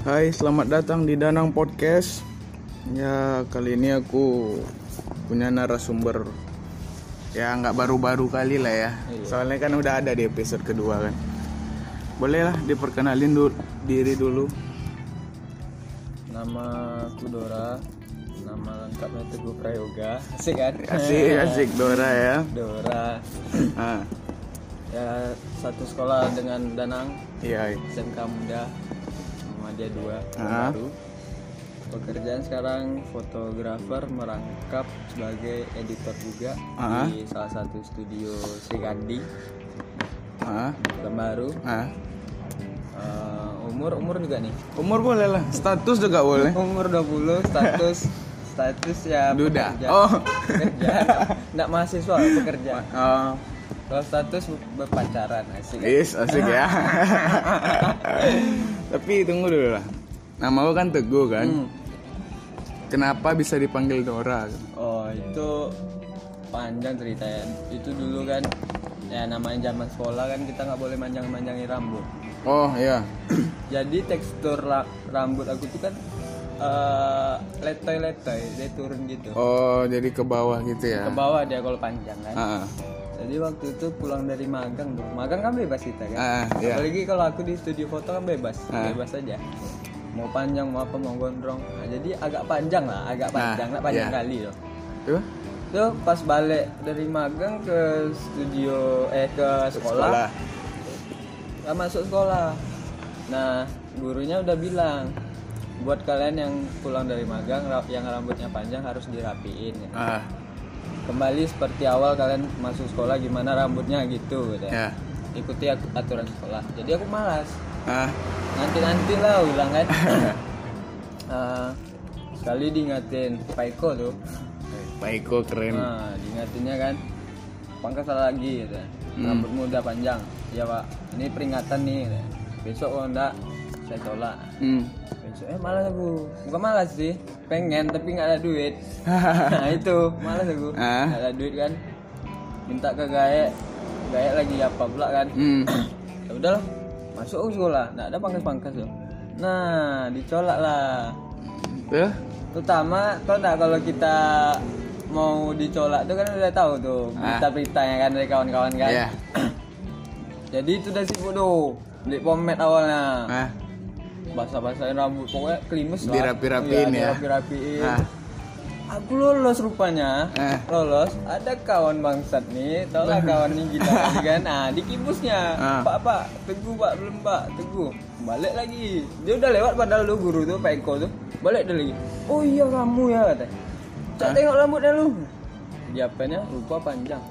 Hai, selamat datang di Danang Podcast. Ya, kali ini aku punya narasumber ya nggak baru-baru kali lah ya. Soalnya kan udah ada di episode kedua kan. Bolehlah diperkenalin dulu diri dulu. Nama aku Dora. Nama lengkapnya Teguh Prayoga. Asik kan? Asik, asik Dora ya. Dora. Ah, Ya satu sekolah dengan Danang iya. SMK Muda Muhammadiyah 2 Ah. baru. Pekerjaan sekarang fotografer merangkap sebagai editor juga Ah. di salah satu studio Sri Kandi Ah, baru. ah. umur umur juga nih. Umur boleh lah, status juga boleh. Umur 20 status status ya Duda. pekerja. Oh. Pekerja. Nggak mahasiswa, pekerja. Oh, Kalau status berpacaran asik. Is, asik ya. Tapi tunggu dulu lah. Nama lu kan Teguh kan? Hmm. Kenapa bisa dipanggil Dora? Oh, itu panjang ceritanya. Itu dulu kan ya namanya zaman sekolah kan kita nggak boleh manjang-manjangin rambut. Oh iya. Jadi tekstur ra- rambut aku tuh kan eh, letoy-letoy, dia turun gitu. Oh jadi ke bawah gitu ya? Ke bawah dia kalau panjang kan. Ah, Jadi waktu itu pulang dari magang tuh. Magang kan bebas kita kan. ah, iya. Apalagi kalau aku di studio foto kan bebas, Ah. bebas aja. Mau panjang mau apa mau gondrong. Nah, jadi agak panjang lah, agak panjang, nggak panjang iya. kali loh. Tuh? Tuh pas balik dari magang ke studio eh ke sekolah, nggak masuk sekolah. Nah gurunya udah bilang buat kalian yang pulang dari magang yang rambutnya panjang harus dirapiin. ya. Ah, Kembali seperti awal kalian masuk sekolah gimana rambutnya gitu. udah. ya. ikuti at- aturan sekolah jadi aku malas Ah, nanti nanti lah ulang kan Eh, sekali diingatin Pak Eko tuh Pak Eko keren. nah diingatinnya kan pangkas salah lagi gitu. rambut muda panjang ya pak ini peringatan nih gitu. besok kalau enggak saya tolak. Hmm. besok eh malas aku. Bukan malas sih pengen tapi nggak ada duit. Nah itu malas aku. Ah. nggak ada duit kan. Minta ke gaek. Gaek lagi apa pula kan. Hmm. ya udahlah masuk sekolah. Nggak ada pangkas-pangkas tuh nah dicolak lah. Tuh? terutama tau nggak kalau kita mau dicolak tuh kan udah tahu tuh berita-beritanya kan dari kawan-kawan kan. Iya. jadi itu udah sibuk tuh beli pomade awalnya. Ah, basah-basahin rambut. Pokoknya kelimus lah. Dirapi-rapiin Iya, ya. dirapi-rapiin. Ah. aku lolos rupanya. Eh. lolos. Ada kawan bangsat nih. Tau lah kawan ini gila kan? Nah di kibusnya Ah. pak pak teguh pak. Belum pak. Teguh. Balik lagi. Dia udah lewat padahal lu guru tuh pak Eko tuh. Balik dia lagi. Oh iya kamu ya katanya. Cak tengok rambutnya lu. Dia apanya? Lupa panjang.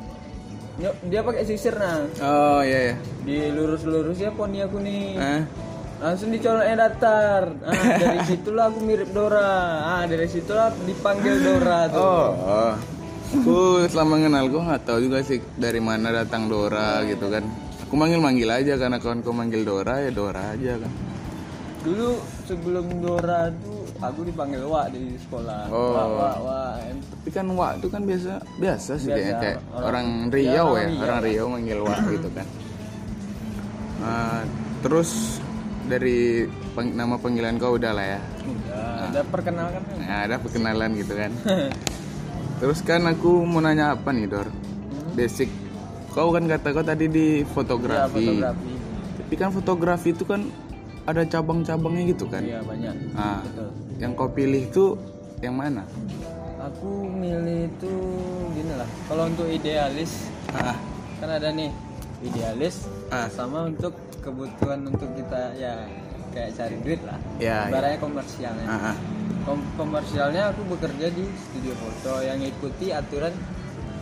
Dia, pakai sisir nah. Oh iya ya. di lurus-lurus ya poni aku nih. Ah. Langsung dicoloknya datar ah, dari situlah aku mirip Dora ah dari situlah dipanggil Dora tuh Oh. oh. Aku selama kenal gue nggak tahu juga sih dari mana datang Dora gitu kan. Aku manggil-manggil aja karena kawanku manggil Dora ya Dora aja kan. dulu sebelum Dora tuh aku dipanggil Wak di sekolah Oh. Wak Wak Wak Tapi kan Wak itu kan biasa biasa sih Biasa, kayaknya kayak orang- orang, ya, Riau ya, orang Riau manggil Wak gitu kan. Nah, terus dari peng- nama panggilan kau udah lah ya. udah ada perkenalkan kan Nah, ada perkenalan gitu kan. Terus kan aku mau nanya apa nih Dor? Basic. Kau kan kata kau tadi di ya fotografi. fotografi Tapi kan fotografi itu kan ada cabang-cabangnya gitu kan. iya banyak Nah, betul yang kau pilih tuh yang mana? aku milih itu gini lah kalau untuk idealis Ah, kan ada nih idealis Ah. sama untuk kebutuhan untuk kita ya kayak cari duit lah ya. ya. ibaratnya komersialnya Ah, ah. Kom- komersialnya aku bekerja di studio foto yang ikuti aturan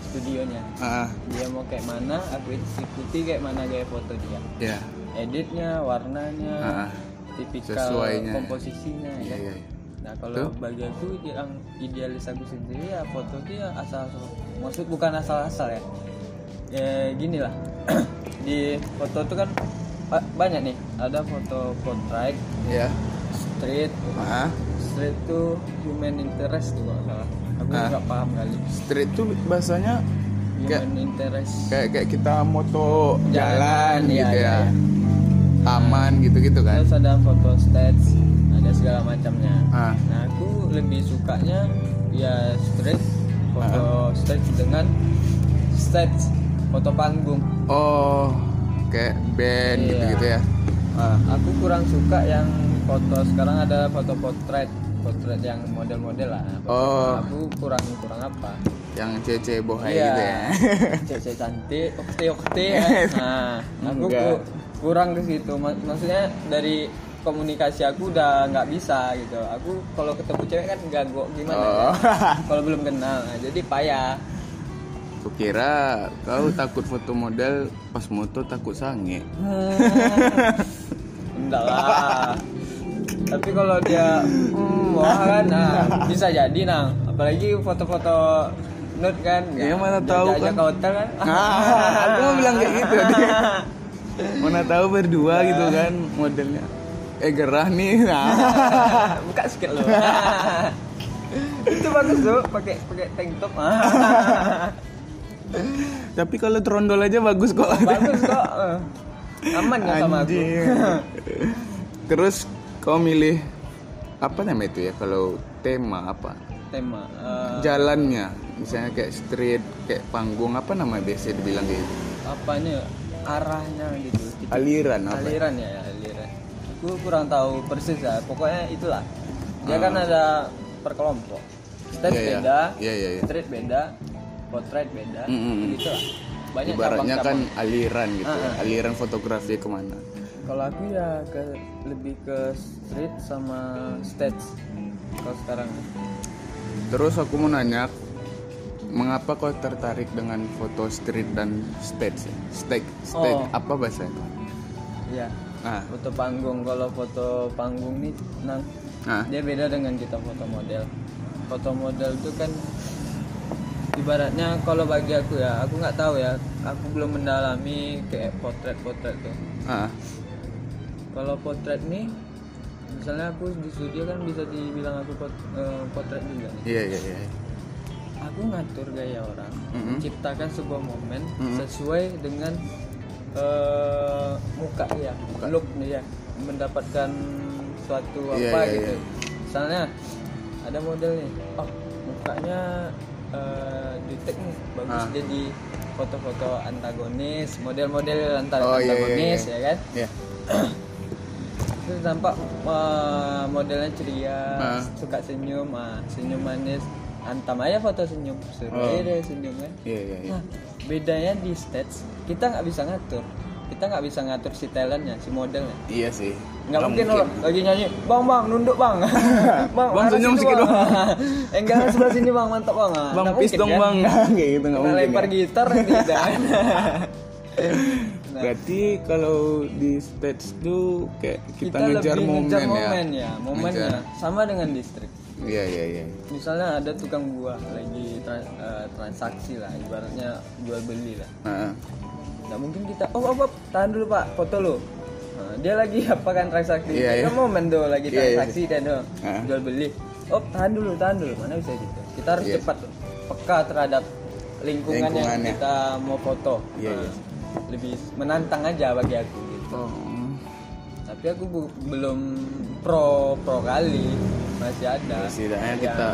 studionya Ah, ah. dia mau kayak mana aku ikuti kayak mana gaya foto dia ya. editnya warnanya Ah, ah. tipikal Sesuainya. komposisinya ya iya. iya. nah kalau bagi aku yang idealis aku sendiri ya foto ya asal maksud bukan asal-asal ya ya gini lah di foto itu kan ba- banyak nih ada foto portrait Ya. street Ah, street itu human interest tuh kalau salah aku Ah. nggak paham kali street tuh bahasanya kayak human interest kayak kayak kita moto jalan, Jalan, iya, gitu ya. iya. Taman gitu-gitu kan. terus ada foto stats ada segala macamnya Ah. nah aku lebih sukanya ya street foto street dengan stage foto panggung Oh, kayak band Iya. gitu-gitu ya. Ah. aku kurang suka yang foto sekarang ada foto potret potret yang model-model lah Foto- Oh. aku kurang kurang apa Yang cece bohai Iya. gitu ya. cewek cantik okte okte ya. nah aku Enggak. ku- kurang ke situ Mak- maksudnya dari komunikasi aku udah nggak bisa gitu aku kalau ketemu cewek kan gagok gimana Oh. kan? kalau belum kenal nah, jadi payah Kukira kau takut foto model pas moto takut sange. enggak lah tapi kalau dia hmm, wah kan nah, bisa jadi nang apalagi foto-foto nude kan Iya, mana tahu kan. ke hotel kan Ah, aku mau bilang kayak gitu. Mana tahu berdua gitu kan modelnya. Eh gerah nih. Nah. buka sikit loh itu bagus tuh pakai pakai tank top Tapi kalau trondol aja bagus kok. bagus kok aman nggak sama aku. Terus kau milih apa namanya itu ya kalau tema apa? tema eh, Jalannya, misalnya kayak street, kayak panggung apa nama biasa dibilang gitu. apanya arahnya gitu titik Aliran apa? aliran ya ya, aliran aku kurang tahu persis ya pokoknya itulah dia Ah. kan ada per kelompok stage Iya, beda Iya, iya, iya. street beda potret beda Mm, mm, mm. gitu lah banyak Ibaratnya kan cabang-cabang. aliran gitu, Ah, ah. aliran fotografi ke mana? kalau aku ya ke lebih ke street sama stage kalau sekarang Terus aku mau nanya, mengapa kau tertarik dengan foto street dan stage? Stage, stage Oh. apa bahasanya? ya Ah, foto panggung kalau foto panggung nih nang ah, dia beda dengan kita foto model foto model itu kan ibaratnya kalau bagi aku ya aku nggak tahu ya aku belum mendalami kayak potret-potret tuh ah, kalau potret nih misalnya aku di studio kan bisa dibilang aku pot- eh, potret juga nih iya iya iya. aku ngatur gaya orang Mhm. menciptakan sebuah momen Mhm. sesuai dengan eh, muka ya look nih ya mendapatkan suatu Iya, apa iya, gitu iya. misalnya ada model nih oh mukanya jutek nih bagus Ah. jadi foto-foto antagonis model-model antar Oh, iya, iya, antagonis iya. ya kan Iya. terus tampak eh, modelnya ceria Ah. suka senyum ah, senyum manis antam aja foto senyum seru Oh. aja deh senyum kan Iya iya iya. nah bedanya di stage kita nggak bisa ngatur kita nggak bisa ngatur si talentnya si modelnya Iya sih. nggak mungkin, orang lagi nyanyi bang bang nunduk bang bang Bang, senyum situ, sedikit, Bang. eh enggak sebelah sini bang mantap bang Bang pis mungkin, dong kan? bang, kayak gitu nggak mungkin. lempar ya. gitar tidak Nah, Berarti kalau di stage tuh kayak kita, kita, ngejar lebih momen, ngejar ya. momen ya momennya Ngejar. sama dengan distrik Iya iya iya. misalnya ada tukang buah lagi tra- eh, transaksi lah ibaratnya jual beli lah Nah, nggak mungkin kita oh, oh, oh tahan dulu pak foto lo Nah, dia lagi apa kan transaksi Iya, iya. kan momen tuh lagi Iya, iya. transaksi dan tuh Ah. jual beli oh tahan dulu tahan dulu mana bisa gitu kita harus Iya. cepat peka terhadap lingkungan yang kita mau foto Iya, Nah, iya. lebih menantang aja bagi aku gitu oh. tapi aku belum pro pro kali masih ada Setidaknya Ya. kita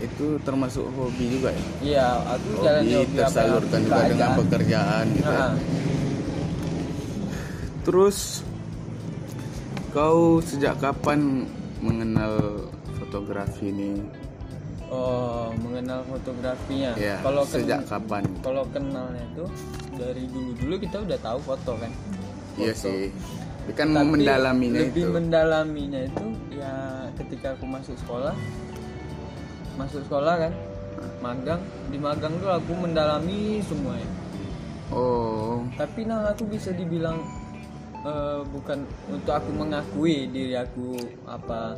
itu termasuk hobi juga ya. iya aku jalan Hobi tersalurkan juga dengan pekerjaan gitu. ya. Nah, Terus kau sejak kapan mengenal fotografi ini? oh mengenal fotografinya Ya, kalau ken- sejak kapan? kalau kenalnya itu dari dulu dulu kita udah tahu foto kan Iya Foto. sih. Tapi kan Tapi mendalaminya lebih itu. mendalaminya itu ya ketika aku masuk sekolah masuk sekolah kan magang di magang tuh aku mendalami semuanya oh, tapi nah aku bisa dibilang eh, bukan untuk aku mengakui diri aku apa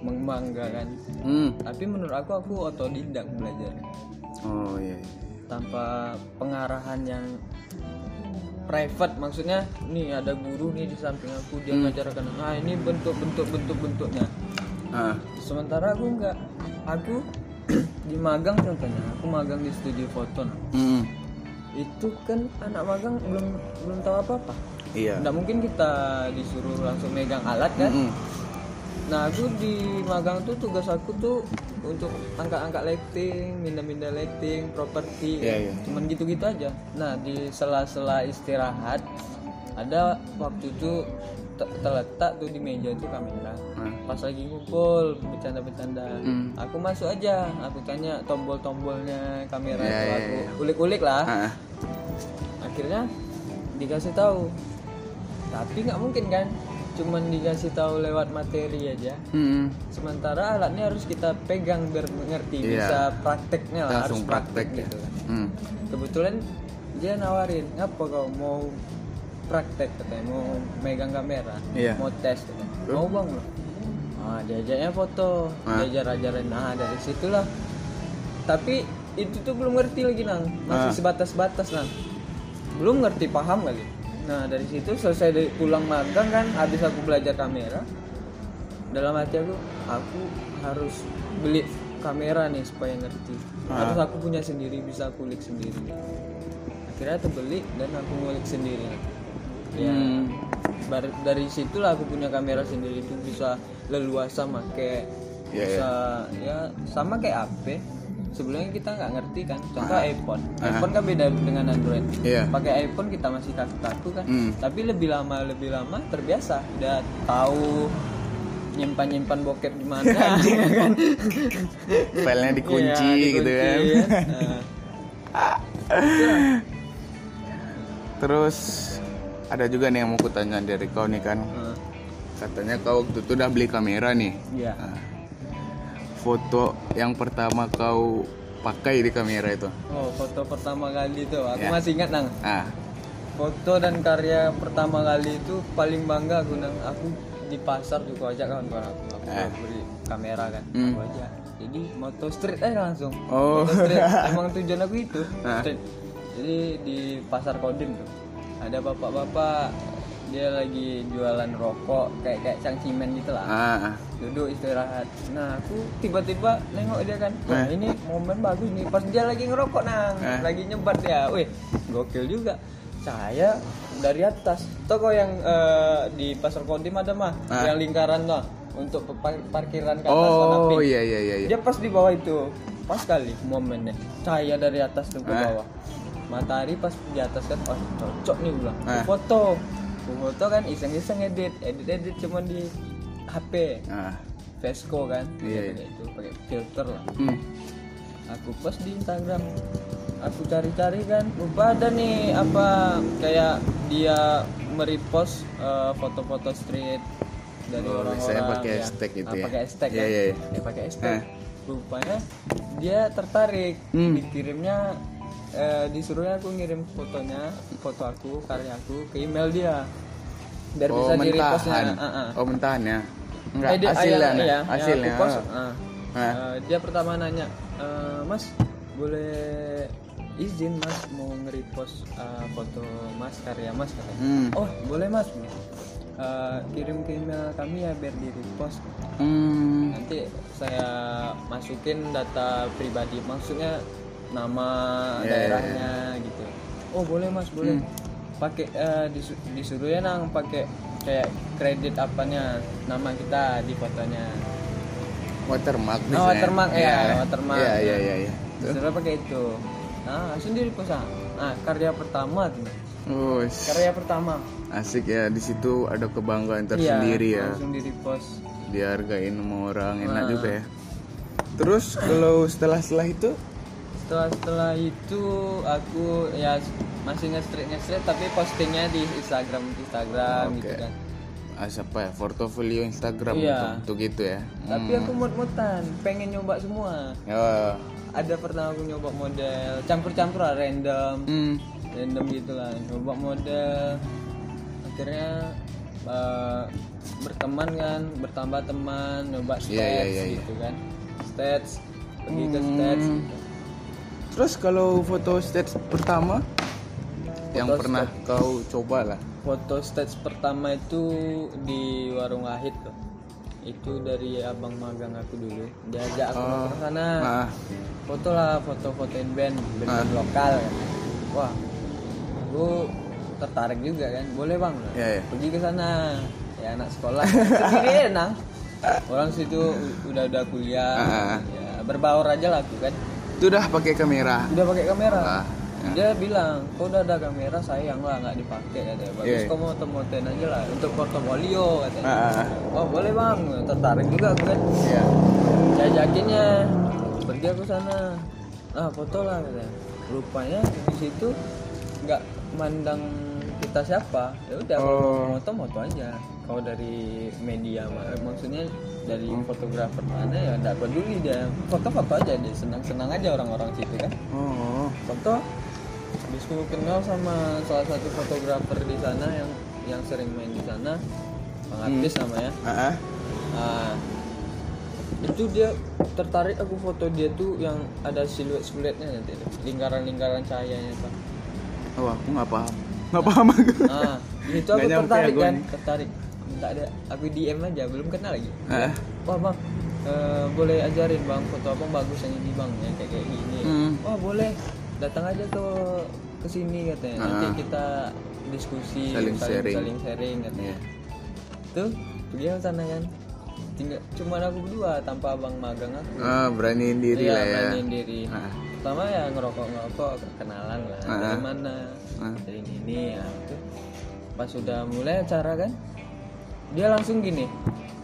membanggakan hmm. tapi menurut aku aku otodidak belajar Oh iya. iya. tanpa pengarahan yang private maksudnya nih ada guru nih di samping aku dia Hmm. ngajarkan nah ini bentuk bentuk bentuk bentuknya Ah, sementara aku enggak aku di magang contohnya aku magang di studio foto nah. hmm. itu kan anak magang belum belum tahu apa apa Iya. nggak mungkin kita disuruh langsung megang alat kan Mm-mm. nah aku di magang tuh tugas aku tuh untuk angkat-angkat lighting, minda-minda lighting, properti, Iya, iya. cuman gitu-gitu aja. Nah di sela-sela istirahat ada waktu itu te- terletak tuh di meja itu kamera. Pas lagi ngumpul bercanda-bercanda, Hmm. aku masuk aja, aku tanya tombol-tombolnya kamera Iya, itu aku iya. ulik-ulik lah. Ah, Akhirnya dikasih tahu, tapi nggak mungkin kan, cuman dikasih tahu lewat materi aja hmm. sementara alatnya harus kita pegang biar mengerti Iya. bisa prakteknya lah langsung harus praktek ya gitu kan. hmm. kebetulan dia nawarin ngapa kau mau praktek katanya mau megang kamera Iya. mau tes katanya. mau bang loh ah diajaknya foto. Ah. diajar ajarin nah dari situlah. Tapi itu tuh belum ngerti lagi nang. Masih Ah. sebatas-batas nang. Belum ngerti paham kali nah dari situ selesai dari pulang magang kan habis aku belajar kamera dalam hati aku aku harus beli kamera nih supaya ngerti. Ah. harus aku punya sendiri bisa kulik sendiri. Akhirnya aku beli dan aku ngulik sendiri ya Hmm. dari situlah aku punya kamera sendiri itu bisa leluasa make Iya, bisa ya sama kayak HP sebelumnya kita nggak ngerti kan contoh iPhone. Ah. iPhone kan beda dengan Android. Iya. pakai iPhone kita masih kaku-kaku kan. Hmm. tapi lebih lama lebih lama terbiasa. Udah tahu nyimpan nyimpan bokep di mana kan. Filenya dikunci, Iya, gitu kan. dikunci, Nah, terus ada juga nih yang mau kutanya dari kau nih kan. Nah, katanya kau waktu itu udah beli kamera nih. Iya. Nah, foto yang pertama kau pakai di kamera itu. Oh foto pertama kali itu. Aku Ya. masih ingat nang. Ah. Foto dan karya pertama kali itu paling bangga aku nang. Aku di pasar juga ajak kawan-kawan aku. Aku Eh. beli kamera kan. Hmm. aku aja jadi moto street aja langsung. Oh. moto street. Emang tujuan aku itu Ah. street. Jadi di pasar Kodim tuh ada bapak-bapak dia lagi jualan rokok kayak kayak cangcimen gitu lah ah ah. duduk istirahat nah aku tiba-tiba nengok dia kan wah Eh. ini momen bagus nih pas dia lagi ngerokok nang Eh. lagi nyebat dia wih gokil juga saya dari atas toko yang eh, di pasar Kodim ada mah Ah. yang lingkaran tuh untuk par- parkiran ke atas warna oh pink. iya iya iya iya dia pas di bawah itu pas kali momennya cahaya dari atas tuh ke Eh. bawah matahari pas di atas kan oh cocok nih bilang Eh. Ku foto foto kan iseng-iseng edit edit edit cuma di HP ah Vesco kan Iya, pakai itu pakai filter lah hmm. aku post di Instagram aku cari-cari kan lupa ada nih apa kayak dia merepost eh, foto-foto street dari Oh, orang-orang biasanya pakai ya. hashtag gitu Ah, ya? pakai hashtag Iya, kan iya, iya. dia pakai hashtag Eh. rupanya dia tertarik Hmm. dikirimnya disuruhnya aku ngirim fotonya foto aku karya aku ke email dia. Biar oh bisa di repostnya. Ah. oh mentahan ya? Enggak Eh, dia- hasilnya iya, nih iya, hasilnya aku post, ah. Ah. Eh, dia pertama nanya "Eh, mas boleh izin mas mau nge-repost eh, foto mas karya mas? Katanya. Hmm. oh boleh mas. Eh, kirim ke email kami ya biar di repost. Hmm. nanti saya masukin data pribadi. Maksudnya nama Iya, iya, daerahnya gitu. Oh boleh mas boleh. Hmm. pakai eh, disu- disuruh ya nang pakai kayak kredit apanya nama kita di fotonya. Watermark Oh, watermark ya, Iya. watermark. iya iya iya iya. Disuruh pakai itu. Nah repost ah. nah karya pertama tuh oh, karya pertama. Asik ya di situ ada kebanggaan Iya, tersendiri ya. langsung di repost. Dihargain sama orang enak Nah. juga ya. Terus kalau setelah setelah itu setelah setelah itu aku ya masih nge-street nge-street tapi postingnya di Instagram Instagram gitu Oke. kan ah, siapa ya portofolio Instagram Iya. gitu, untuk gitu ya tapi aku mut-mutan pengen nyoba semua ya ada pertama aku nyoba model campur-campur lah random hmm. random gitu lah nyoba model akhirnya eh, berteman kan bertambah teman nyoba stats Iya, iya, iya, iya. gitu kan stats pergi ke stats Hmm. Terus kalau foto stage pertama? Yang Foto pernah kau coba lah foto stage pertama itu di warung Wahid tuh itu dari abang magang aku dulu. Diajak aku Oh. ke sana. Nah foto lah foto-fotoin band band, Ah. lokal. Kan. wah aku tertarik juga kan. Boleh bang? Iya, iya. pergi ke sana. Ya anak sekolah. Sendiri enak. Orang situ udah udah kuliah. Ah. ya, berbaur aja lah aku kan Itu udah pakai kamera. udah pakai kamera. Ah, dia bilang kok udah ada kamera sayang lah nggak dipakai katanya bagus Iya. kau mau motoin aja lah untuk portofolio katanya Ah, ah. oh boleh bang. Tertarik juga aku kan Iya. saya yakinnya pergi aku sana. Ah foto lah katanya rupanya di situ nggak mandang kita siapa. Ya udah Oh. foto foto aja. Kalau dari media ma- maksudnya dari Hmm. fotografer mana ya nggak peduli dia foto foto aja dia senang senang aja orang-orang situ kan Oh. foto habis aku kenal sama salah satu fotografer di sana yang yang sering main di sana Bang Artis namanya Ah, ah. Nah, itu dia tertarik aku foto dia tuh yang ada siluet siluetnya nanti lingkaran lingkaran cahayanya pak Oh, aku nggak paham. Nggak paham aku. nah itu aku tertarik kan tertarik minta ada aku dm aja belum kenal lagi Ah. wah bang eh, boleh ajarin bang foto abang bagus yang ini bang yang kayak kayak gini Hmm. oh boleh datang aja ke ke sini katanya nanti Ah. kita diskusi Saling sharing. saling sharing katanya Iya. tuh pergi ke sana kan tinggal cuman aku berdua tanpa abang magang aku Ah, beraniin diri Iya, lah ya. beraniin diri Ah. pertama ya ngerokok ngerokok kenalan lah Ah. dari mana Ah. dari ini ini ya itu pas sudah mulai acara kan dia langsung gini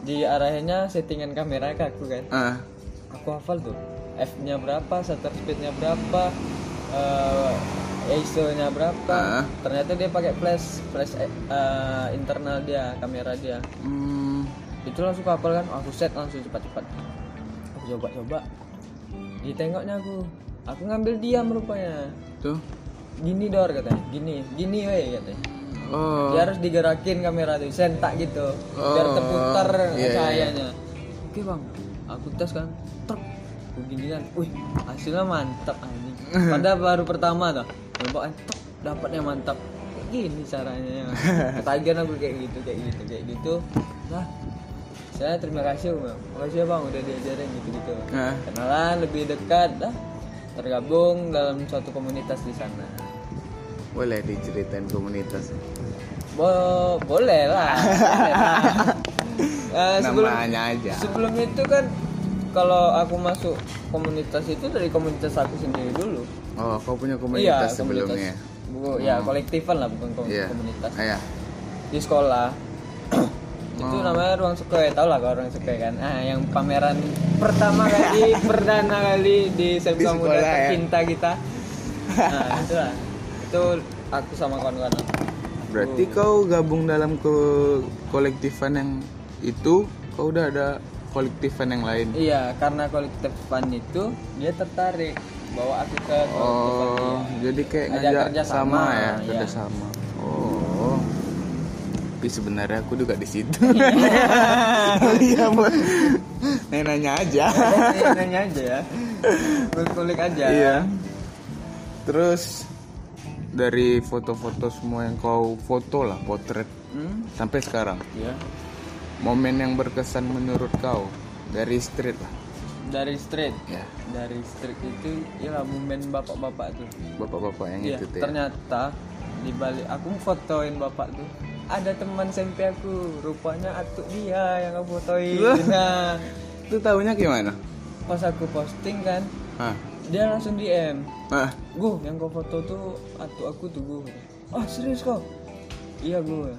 di arahnya settingan kamera ke aku kan Ah. aku hafal tuh f nya berapa shutter speed nya berapa eh ISO nya berapa Ah. ternyata dia pakai flash flash eh, eh, internal dia kamera dia Hmm. itu langsung hafal kan aku set langsung cepat-cepat aku coba-coba ditengoknya aku aku ngambil diam rupanya Tuh. gini dor katanya gini gini weh katanya Oh. dia harus digerakin kamera tuh sentak gitu biar Oh, terputar iya, iya. cahayanya. Oke bang. Aku tes kan. Truk. Aku gini kan. Wih hasilnya mantap anjing. Padahal baru pertama tuh kan truk, dapatnya mantap. Kayak gini caranya ya. ketagihan aku kayak gitu kayak gitu kayak gitu. Nah saya terima kasih bang. Makasih ya bang udah diajarin gitu gitu Ah. kenalan lebih dekat dah. Tergabung dalam suatu komunitas di sana. Boleh diceritain komunitas. Bo boleh lah. boleh lah. Eh, sebelum Namanya aja. sebelum itu kan kalau aku masuk komunitas itu dari komunitas aku sendiri dulu. Oh, kau punya komunitas sebelumnya. Bu, ya kolektifan lah bukan kom- Iya. komunitas. Ah, ya. Di sekolah itu Oh. namanya ruang sukai tau lah kalau ruang sukai kan ah yang pameran pertama kali perdana kali di Semka Muda sekolah, ya? tercinta kita nah itulah itu aku sama kawan-kawan Berarti kau gabung dalam ke kolektifan yang itu, kau udah ada kolektifan yang lain. Iya, karena kolektif fun itu dia tertarik bawa aku ke kolektif fun Oh, dia. jadi kayak Ajak ngajak kerja sama, sama, ya, iya. kerja sama. Oh. Tapi sebenarnya aku juga di situ. Iya, Bu. nanya aja. Jadi nanya aja ya. Kulik aja. Iya. Terus dari foto-foto semua yang kau foto lah, potret Hmm? sampai sekarang. Iya. Momen yang berkesan menurut kau dari street lah. Dari street. Ya, Dari street itu ya momen bapak-bapak tuh. bapak-bapak yang Iya, itu tuh ya. ternyata di balik aku fotoin bapak tuh ada teman SMP aku rupanya atuk dia yang aku fotoin nah Itu tahunya gimana? pas aku posting kan Hah? Dia langsung DM Ah, Gue yang kau foto tuh atu aku tuh gue. Oh serius kau? Iya gue.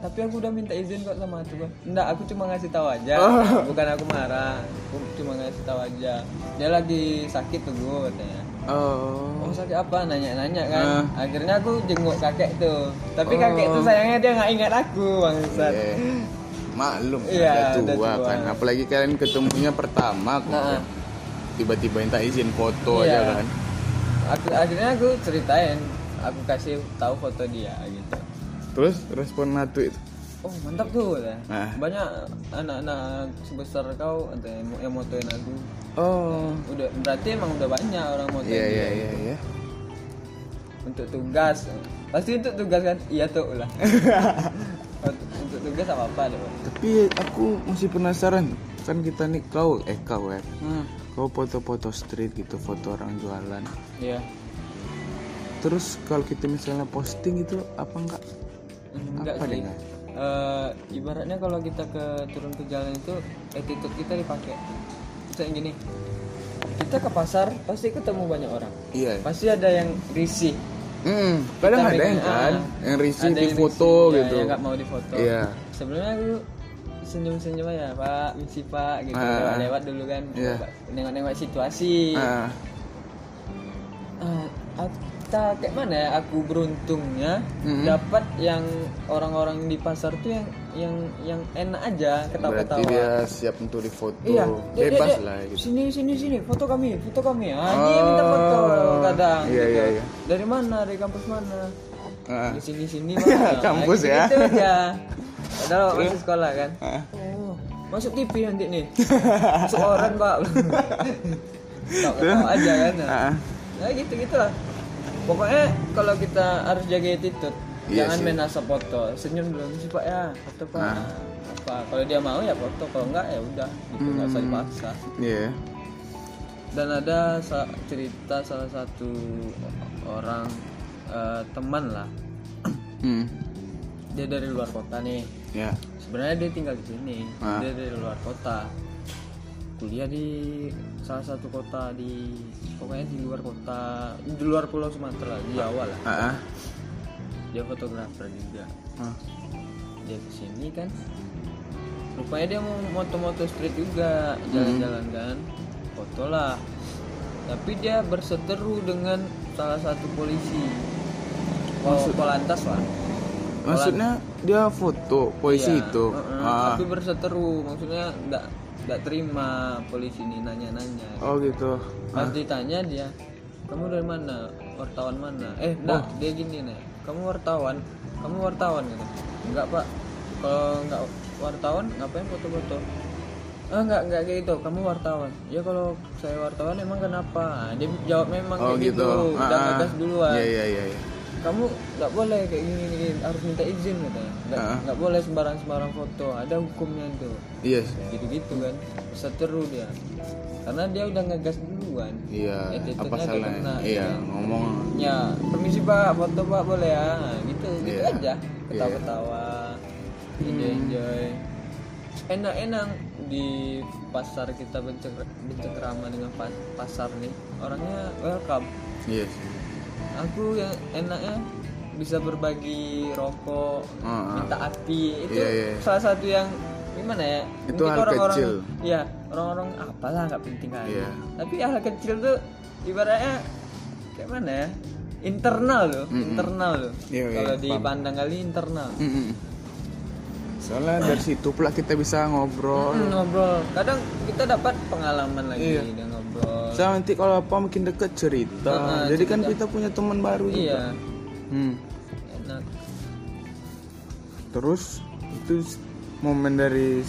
Tapi aku udah minta izin kok sama atu gue. Enggak, aku cuma ngasih tahu aja. Oh. Bukan aku marah. Aku cuma ngasih tahu aja. Dia lagi sakit tuh gue katanya. oh. Oh sakit apa? Nanya-nanya kan. Ah. Akhirnya aku jenguk kakek tuh. Tapi Oh. kakek tuh sayangnya dia nggak ingat aku bangsat. Iya. Maklum Iya, udah udah tua tua. kan. Apalagi kalian ketemunya pertama kok. Nah. Tiba-tiba minta izin foto Iya. aja kan. Aku, akhirnya aku ceritain. Aku kasih tahu foto dia gitu. Terus respon Natu itu. Oh mantap tuh katanya. Nah. Banyak anak-anak sebesar kau ada yang, yang motoin aku. Oh. Udah berarti emang udah banyak orang motoin. Iya dia. iya iya iya. Untuk tugas. Pasti untuk tugas kan? Iya tuh lah. untuk, tugas apa apa deh. Tapi aku masih penasaran. Kan kita nih kau eh kau ya. Hmm. Kau foto-foto street gitu, foto orang jualan. Iya. Terus kalau kita misalnya posting itu apa enggak? Enggak apa sih. dengan? eh, ibaratnya kalau kita ke turun ke jalan itu attitude kita dipakai misalnya gini kita ke pasar pasti ketemu banyak orang iya pasti ada yang risih Hmm, kadang ada yang kan ah, yang risih di foto ya, gitu yang nggak mau difoto iya sebenarnya aku senyum senyum aja pak misi pak gitu Ah. lewat lewat dulu kan Iya. nengok nengok situasi Ah, Ah, kita kayak mana ya aku beruntungnya Mhm. dapat yang orang-orang di pasar tuh yang yang yang enak aja berarti ketawa-ketawa dia siap untuk difoto Iya, bebas Dek, Dek, lah gitu Sini sini sini, foto kami, foto kami. Ah, Oh, dia minta foto kadang. iya, gitu. iya, iya. Dari mana? Dari kampus mana? Ah, Di sini sini mana? Kampus gitu, ya. Gitu aja. Padahal masih sekolah kan. Oh, masuk TV nanti nih. masuk orang pak. Tahu aja kan. Ah, Nah gitu gitulah. Pokoknya kalau kita harus jaga attitude, Iya jangan sih. main asal foto. Senyum dulu sih pak ya, foto pak. Ah. Apa? Kalau dia mau ya foto, kalau enggak ya udah, gitu nggak usah Hmm. dipaksa. iya Dan ada sa- cerita salah satu orang eh, teman lah, hmm. Dia dari luar kota nih. ya Sebenarnya dia tinggal di sini, Ah. dia dari luar kota. Kuliah di salah satu kota di pokoknya di luar kota, di luar Pulau Sumatera, di Jawa lah. ah, ah. Dia fotografer juga. Ah. Dia ke sini kan, rupanya dia mau moto-moto street juga, jalan-jalan kan, foto lah. Tapi dia berseteru dengan salah satu polisi. Oh, polantas lah. Maksudnya dia foto polisi Iya, itu. heeh, ah. tapi berseteru. Maksudnya nggak nggak terima polisi ini nanya-nanya. Oh gitu. Pas ditanya dia kamu dari mana? Wartawan mana? Eh enggak dia gini nih kamu wartawan? Kamu wartawan? Gitu. Enggak pak. Kalau nggak wartawan ngapain foto-foto? Ah nggak nggak kayak gitu. Kamu wartawan. Ya kalau saya wartawan emang kenapa? Nah, dia jawab memang oh kayak gitu. gitu. Ah, jangan ah. gas duluan. Iya iya iya iya. Kamu nggak boleh kayak gini, gini harus minta izin katanya. Nggak nggak boleh sembarang sembarang foto. Ada hukumnya tuh iya. Sih. gitu gitu kan seteru dia. Karena dia udah ngegas duluan. Iya Attitude-nya apa salahnya? iya ya. ngomong. Ya permisi pak. Foto pak boleh ya? Nah, gitu gitu Iya. aja. Ketawa ketawa enjoy enjoy. Enak enak di pasar kita benceng- bencekrama dengan pa- pasar nih. Orangnya welcome. Iya sih aku yang enaknya bisa berbagi rokok ah. minta api itu Iya, iya. salah satu yang gimana ya Itu Mungkin hal orang-orang kecil. ya orang-orang apalah nggak penting kali Iya. tapi hal kecil tuh ibaratnya kayak mana ya internal loh internal loh Iya, iya, kalau paham. dipandang kali internal Mm-mm. soalnya dari situ pula kita bisa ngobrol Hmm, ngobrol kadang kita dapat pengalaman lagi Iya. dan ngobrol Saya nanti kalau apa makin deket cerita. Ah, Jadi kan kita punya teman baru juga. iya Hmm. enak Terus itu momen dari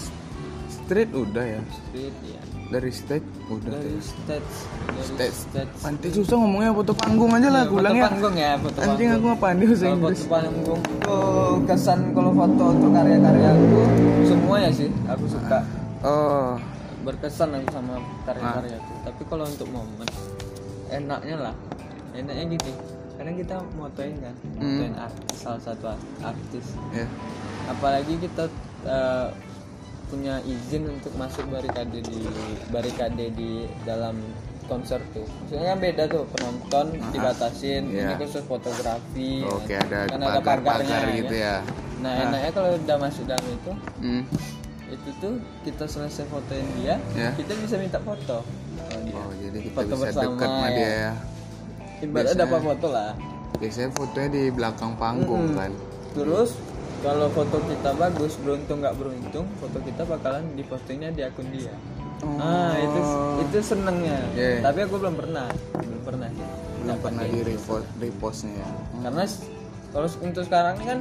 street udah ya. street ya Dari stage udah. dari stage dari Stage. stage Panti susah ngomongnya foto panggung aja lah, foto ya. panggung ya foto Anjing aku pandai bahasa Kalau Inggris. foto panggung tuh kesan kalau foto untuk karya-karya aku semua ya sih aku suka Oh, berkesan sama karya-karya aku tapi kalau untuk momen enaknya lah enaknya gini karena kita motoin kan motoin artis salah satu art- artis ya. apalagi kita eh, punya izin untuk masuk barikade di barikade di dalam konser tuh maksudnya kan beda tuh penonton dibatasin ini Iya. khusus fotografi Oke, kan. ada Kan ada pagar-pagar gitu kan. ya. nah enaknya kalau udah masuk dalam itu Hmm. Itu tuh kita selesai fotoin dia Ya. kita bisa minta foto sama dia. Oh, jadi kita Foto bisa bersama, dekat sama dia ya. ibaratnya dapat foto lah Biasanya fotonya di belakang panggung Mm-mm. kan. terus kalau foto kita bagus beruntung nggak beruntung foto kita bakalan dipostingnya di akun dia ah itu itu senengnya Iya. tapi aku belum pernah belum pernah Belum pernah di repost repostnya ya. karena kalau untuk sekarang ini kan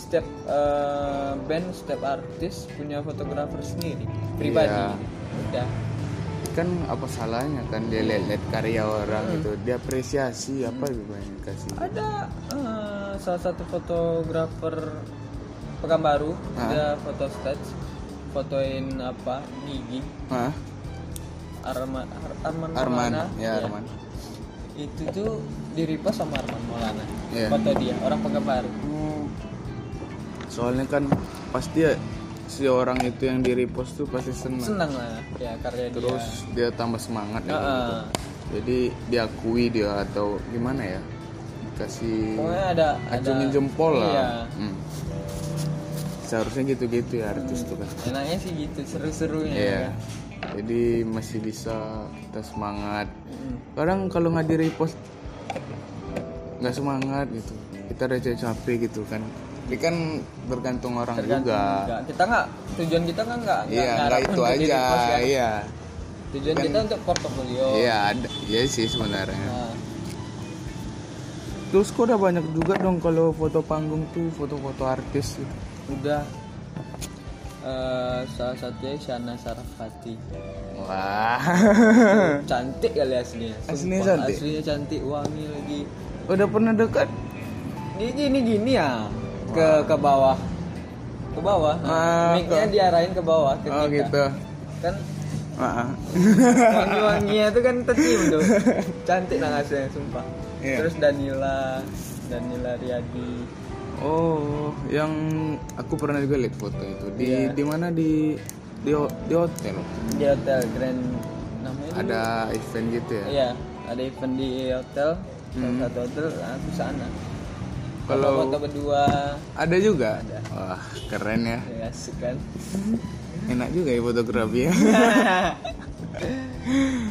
setiap eh, band setiap artis punya fotografer sendiri pribadi Iya. udah kan apa salahnya kan dia lihat-lihat karya orang Hmm. gitu dia apresiasi apa juga yang dikasih ada eh, salah satu fotografer Pekanbaru Hah? dia foto stage fotoin apa gigi Hah? Arman Ar- Arman Arman Maulana. ya Iya. Arman itu tuh di repost sama Arman Maulana Iya. foto dia orang Pekanbaru soalnya kan pasti ya si orang itu yang di repost tuh pasti senang senang lah ya karya dia terus dia tambah semangat ya, Heeh. gitu. jadi diakui dia atau gimana ya kasih pokoknya ada acungin ada jempol lah iya Hmm. seharusnya gitu-gitu ya artis tuh kan enaknya sih gitu seru-serunya Iya. Jadi masih bisa kita semangat. Mm. Kadang kalau nggak di repost nggak semangat gitu. Kita udah capek gitu kan. Tapi kan bergantung orang tergantung juga. juga. kita nggak tujuan kita kan nggak Iya, nggak itu aja. ya. Iya. tujuan Kan- kita untuk portofolio Iya, ada. Iya sih sebenarnya. Nah, Terus kok udah banyak juga dong kalau foto panggung tuh foto-foto artis gitu. udah eh, salah satunya Shana Sarafati Wah. cantik kali aslinya Aslinya Sumpah, cantik? aslinya cantik wangi lagi udah pernah dekat? ini gini gini ya ke ke bawah ke bawah Ah, mic-nya diarahin ke bawah ke Oh kita. gitu. kan Ah, ah. wangi-wanginya itu kan tercium tuh cantik aslinya sumpah Iya. terus Danila Danila Riyadi Oh, yang aku pernah juga lihat foto itu di Iya. di mana di di di hotel di hotel Grand namanya dulu- ada event gitu ya. iya ada event di hotel salah Hmm. satu hotel aku sana Kalau- foto berdua Ada juga. Ada. Wah, keren ya. ya asik kan Enak juga ya fotografi ya.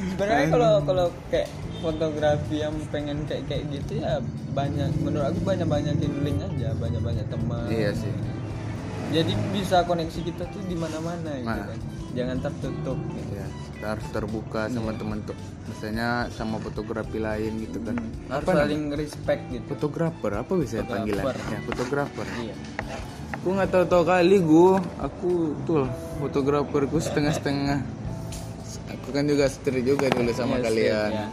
sebenarnya kalau kalau kayak fotografi yang pengen kayak kayak gitu ya banyak menurut aku banyak banyakin link aja banyak banyak teman iya sih. jadi bisa koneksi kita tuh di mana mana gitu Nah. kan jangan tertutup gitu. Iya, kita harus terbuka sama teman tuh. Misalnya sama fotografi lain gitu kan. harus Apa namanya? saling respect gitu Fotografer apa bisa panggilan? Fotografer. Ya, fotografer. iya Aku nggak tahu tahu kali gue. Aku tuh fotograferku setengah-setengah. Aku kan juga street juga dulu sama Iya, kalian. street, ya.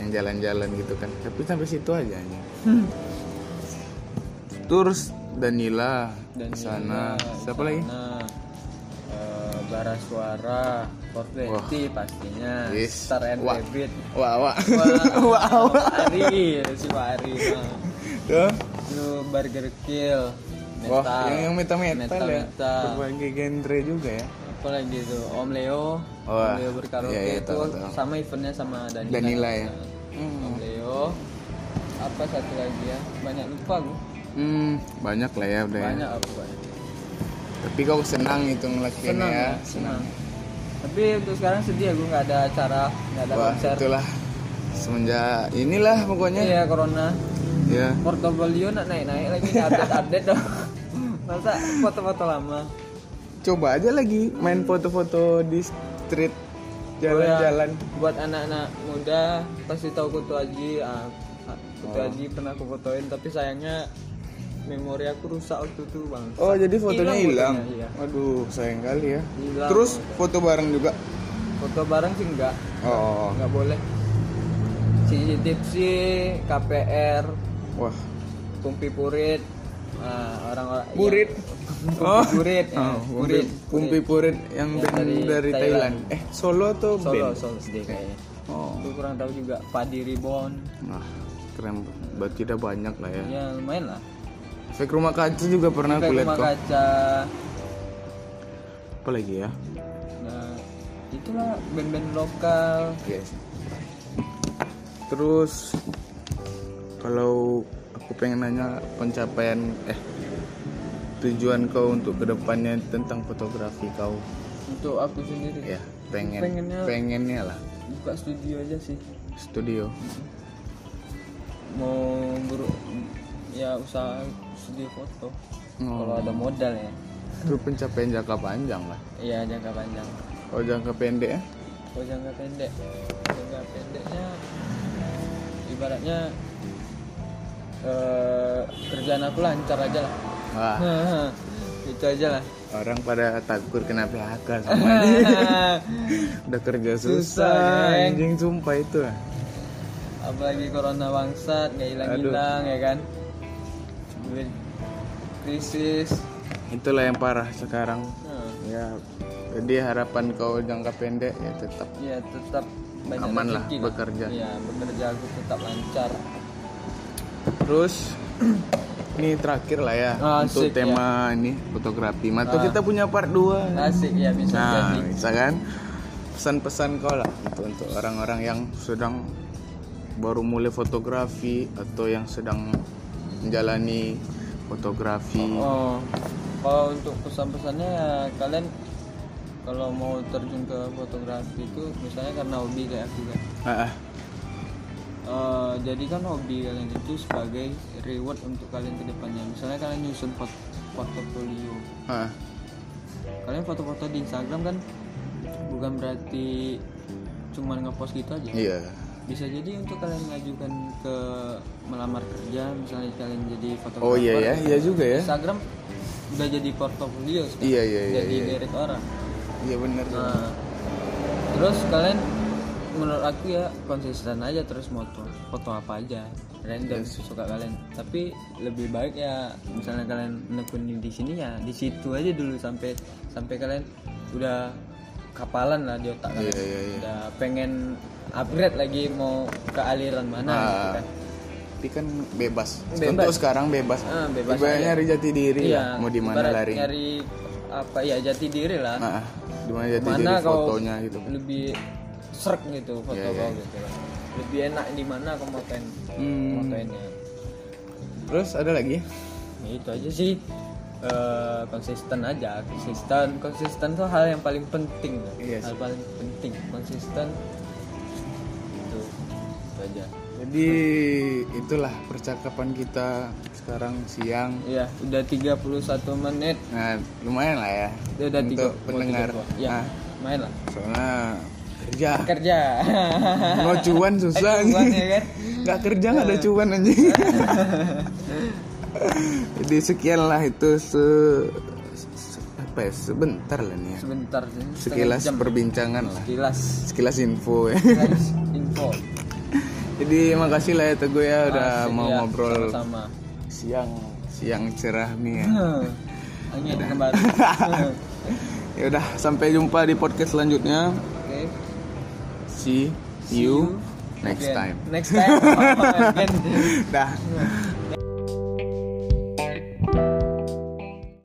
Yang jalan-jalan gitu kan. Tapi sampai situ aja. nya. Terus Danila, dan di sana. Siapa lagi? Bara Suara, Fortnite pastinya, Yes. Star and Wah. Rabbit, Wah, wah. Wah, Ari, si Pak Ari. Tuh. lu Burger Kill, Wah, Metal, yang yang metal metal, Metal, ya. Metal. Berbagai genre juga ya. apa lagi tuh Om Leo, Wah, Om Leo berkaraoke iya, iya, itu tahu, tahu. sama eventnya sama Danila. Danila ya. Hmm. Om Leo, apa satu lagi ya? Banyak lupa gue. Hmm, banyak lah ya udah. ya. Banyak apa banyak. Tapi kau senang itu ngelakuin Senang ya. ya, senang. Tapi untuk sekarang sedih ya gue nggak ada acara, nggak ada Wah, konser. itulah semenjak inilah pokoknya. Iya corona. Ya. Portofolio nak naik-naik lagi update-update dong. Masa foto-foto lama. Coba aja lagi main foto-foto di street jalan-jalan. Buat anak-anak muda pasti tahu Kutu Aji. Ah, Kutu Oh. Aji pernah aku fotoin tapi sayangnya memori aku rusak waktu itu bang. Oh, jadi fotonya hilang. iya. Waduh, sayang kali ya. Hilang Terus foto. foto bareng juga. Foto bareng sih enggak, Oh. enggak boleh. Si Tipsi, KPR, Wah. Kumpi Purit, ah, orang-orang Purit. Kumpi Oh. Purit, ya. Oh, Purit, Kumpi Purit yang band dari, dari Thailand. Thailand. Eh, Solo atau Solo, band? Solo sedih kayaknya. Oh. Aku kurang tahu juga. Padi Ribon, Wah, keren. Berarti udah banyak lah ya. ya lumayan lah. Efek rumah kaca juga pernah Efek lihat rumah kok. kaca. Apa lagi ya? Nah, itulah band-band lokal. Oke. Terus kalau aku pengen nanya pencapaian eh tujuan kau untuk ke depannya tentang fotografi kau Untuk aku sendiri. ya pengen Pengennya- pengennya lah Buka studio aja sih. studio Mau ya usaha studio foto. Oh. Kalau ada modal ya. itu pencapaian jangka panjang lah Iya jangka panjang. kalau jangka pendek ya Kalau jangka pendek, jangka pendeknya ibaratnya eh, kerjaan aku lancar aja lah. wah itu aja lah. orang pada takut kena PHK sama udah kerja susah, Susah, anjing sumpah itu Apalagi corona bangsat, nggak hilang-hilang ya kan. Krisis. itulah yang parah sekarang Nah, ya jadi harapan kau jangka pendek ya tetap ya tetap banyak Aman lah bekerja. Iya, bekerja aku tetap lancar. Terus ini terakhir lah ya Oh, untuk asik, tema ini fotografi. Atau Ah. kita punya part 2 asik ya bisa Nah, jadi bisa kan? Pesan-pesan kau lah untuk untuk orang-orang yang sedang baru mulai fotografi atau yang sedang menjalani fotografi. oh kalau untuk pesan-pesannya ya kalian kalau mau terjun ke fotografi itu misalnya karena hobi kayak aku kan Ah, ah. Eh, jadikan hobi kalian itu sebagai reward untuk kalian ke depannya misalnya kalian nyusun pot portofolio Ah, kalian foto-foto di Instagram kan bukan berarti cuman ngepost gitu aja Iya. Bisa jadi untuk kalian ngajukan ke melamar kerja misalnya kalian jadi fotografer Oh iya ya, iya juga ya. Instagram udah jadi portofolio sekarang. Iya iya iya. jadi Iya, lirik orang iya benar. nah terus kalian menurut aku ya konsisten aja terus moto foto apa aja random suka kalian tapi lebih baik ya misalnya kalian menekuni di sini ya di situ aja dulu sampai sampai kalian udah kapalan lah di otak kalian Iya, iya, iya. udah pengen upgrade lagi mau ke aliran mana Ah. gitu kan Tapi kan bebas. Bebas. Contoh sekarang bebas. Ah, bebas aja. nyari jati diri Iya, lah. Mau di mana lari. nyari apa ya jati diri lah Ah, ah. di mana jati mana diri fotonya gitu. lebih serk gitu foto Iya, iya. kau gitu kan. lebih enak di mana kau motoin Hmm. motoinnya Terus ada lagi? ya, itu aja sih Eh, konsisten aja konsisten konsisten tuh hal yang paling penting Iya hal paling penting konsisten itu itu aja Jadi itulah percakapan kita sekarang siang. Iya, udah 31 menit. Nah, lumayan lah ya udah untuk mau pendengar. tiga puluh. Ya, Nah, main lah. soalnya kerja. Kerja. Mau cuan susah. Eh, cuan ya kan? Nggak kerja nggak ada cuan anjing. Jadi sekian lah itu se, se- apa ya sebentar lah nih ya. Sebentar sih. Sekilas jam. perbincangan lah. Sekilas. Sekilas info ya. Sekilas info. Jadi makasih lah ya Teguh ya udah Asik, mau ya, ngobrol sama. siang siang cerah nih ya. Angin kembali. Ya udah sampai jumpa di podcast selanjutnya. Oke. See you next Again. time. Next time. Dah.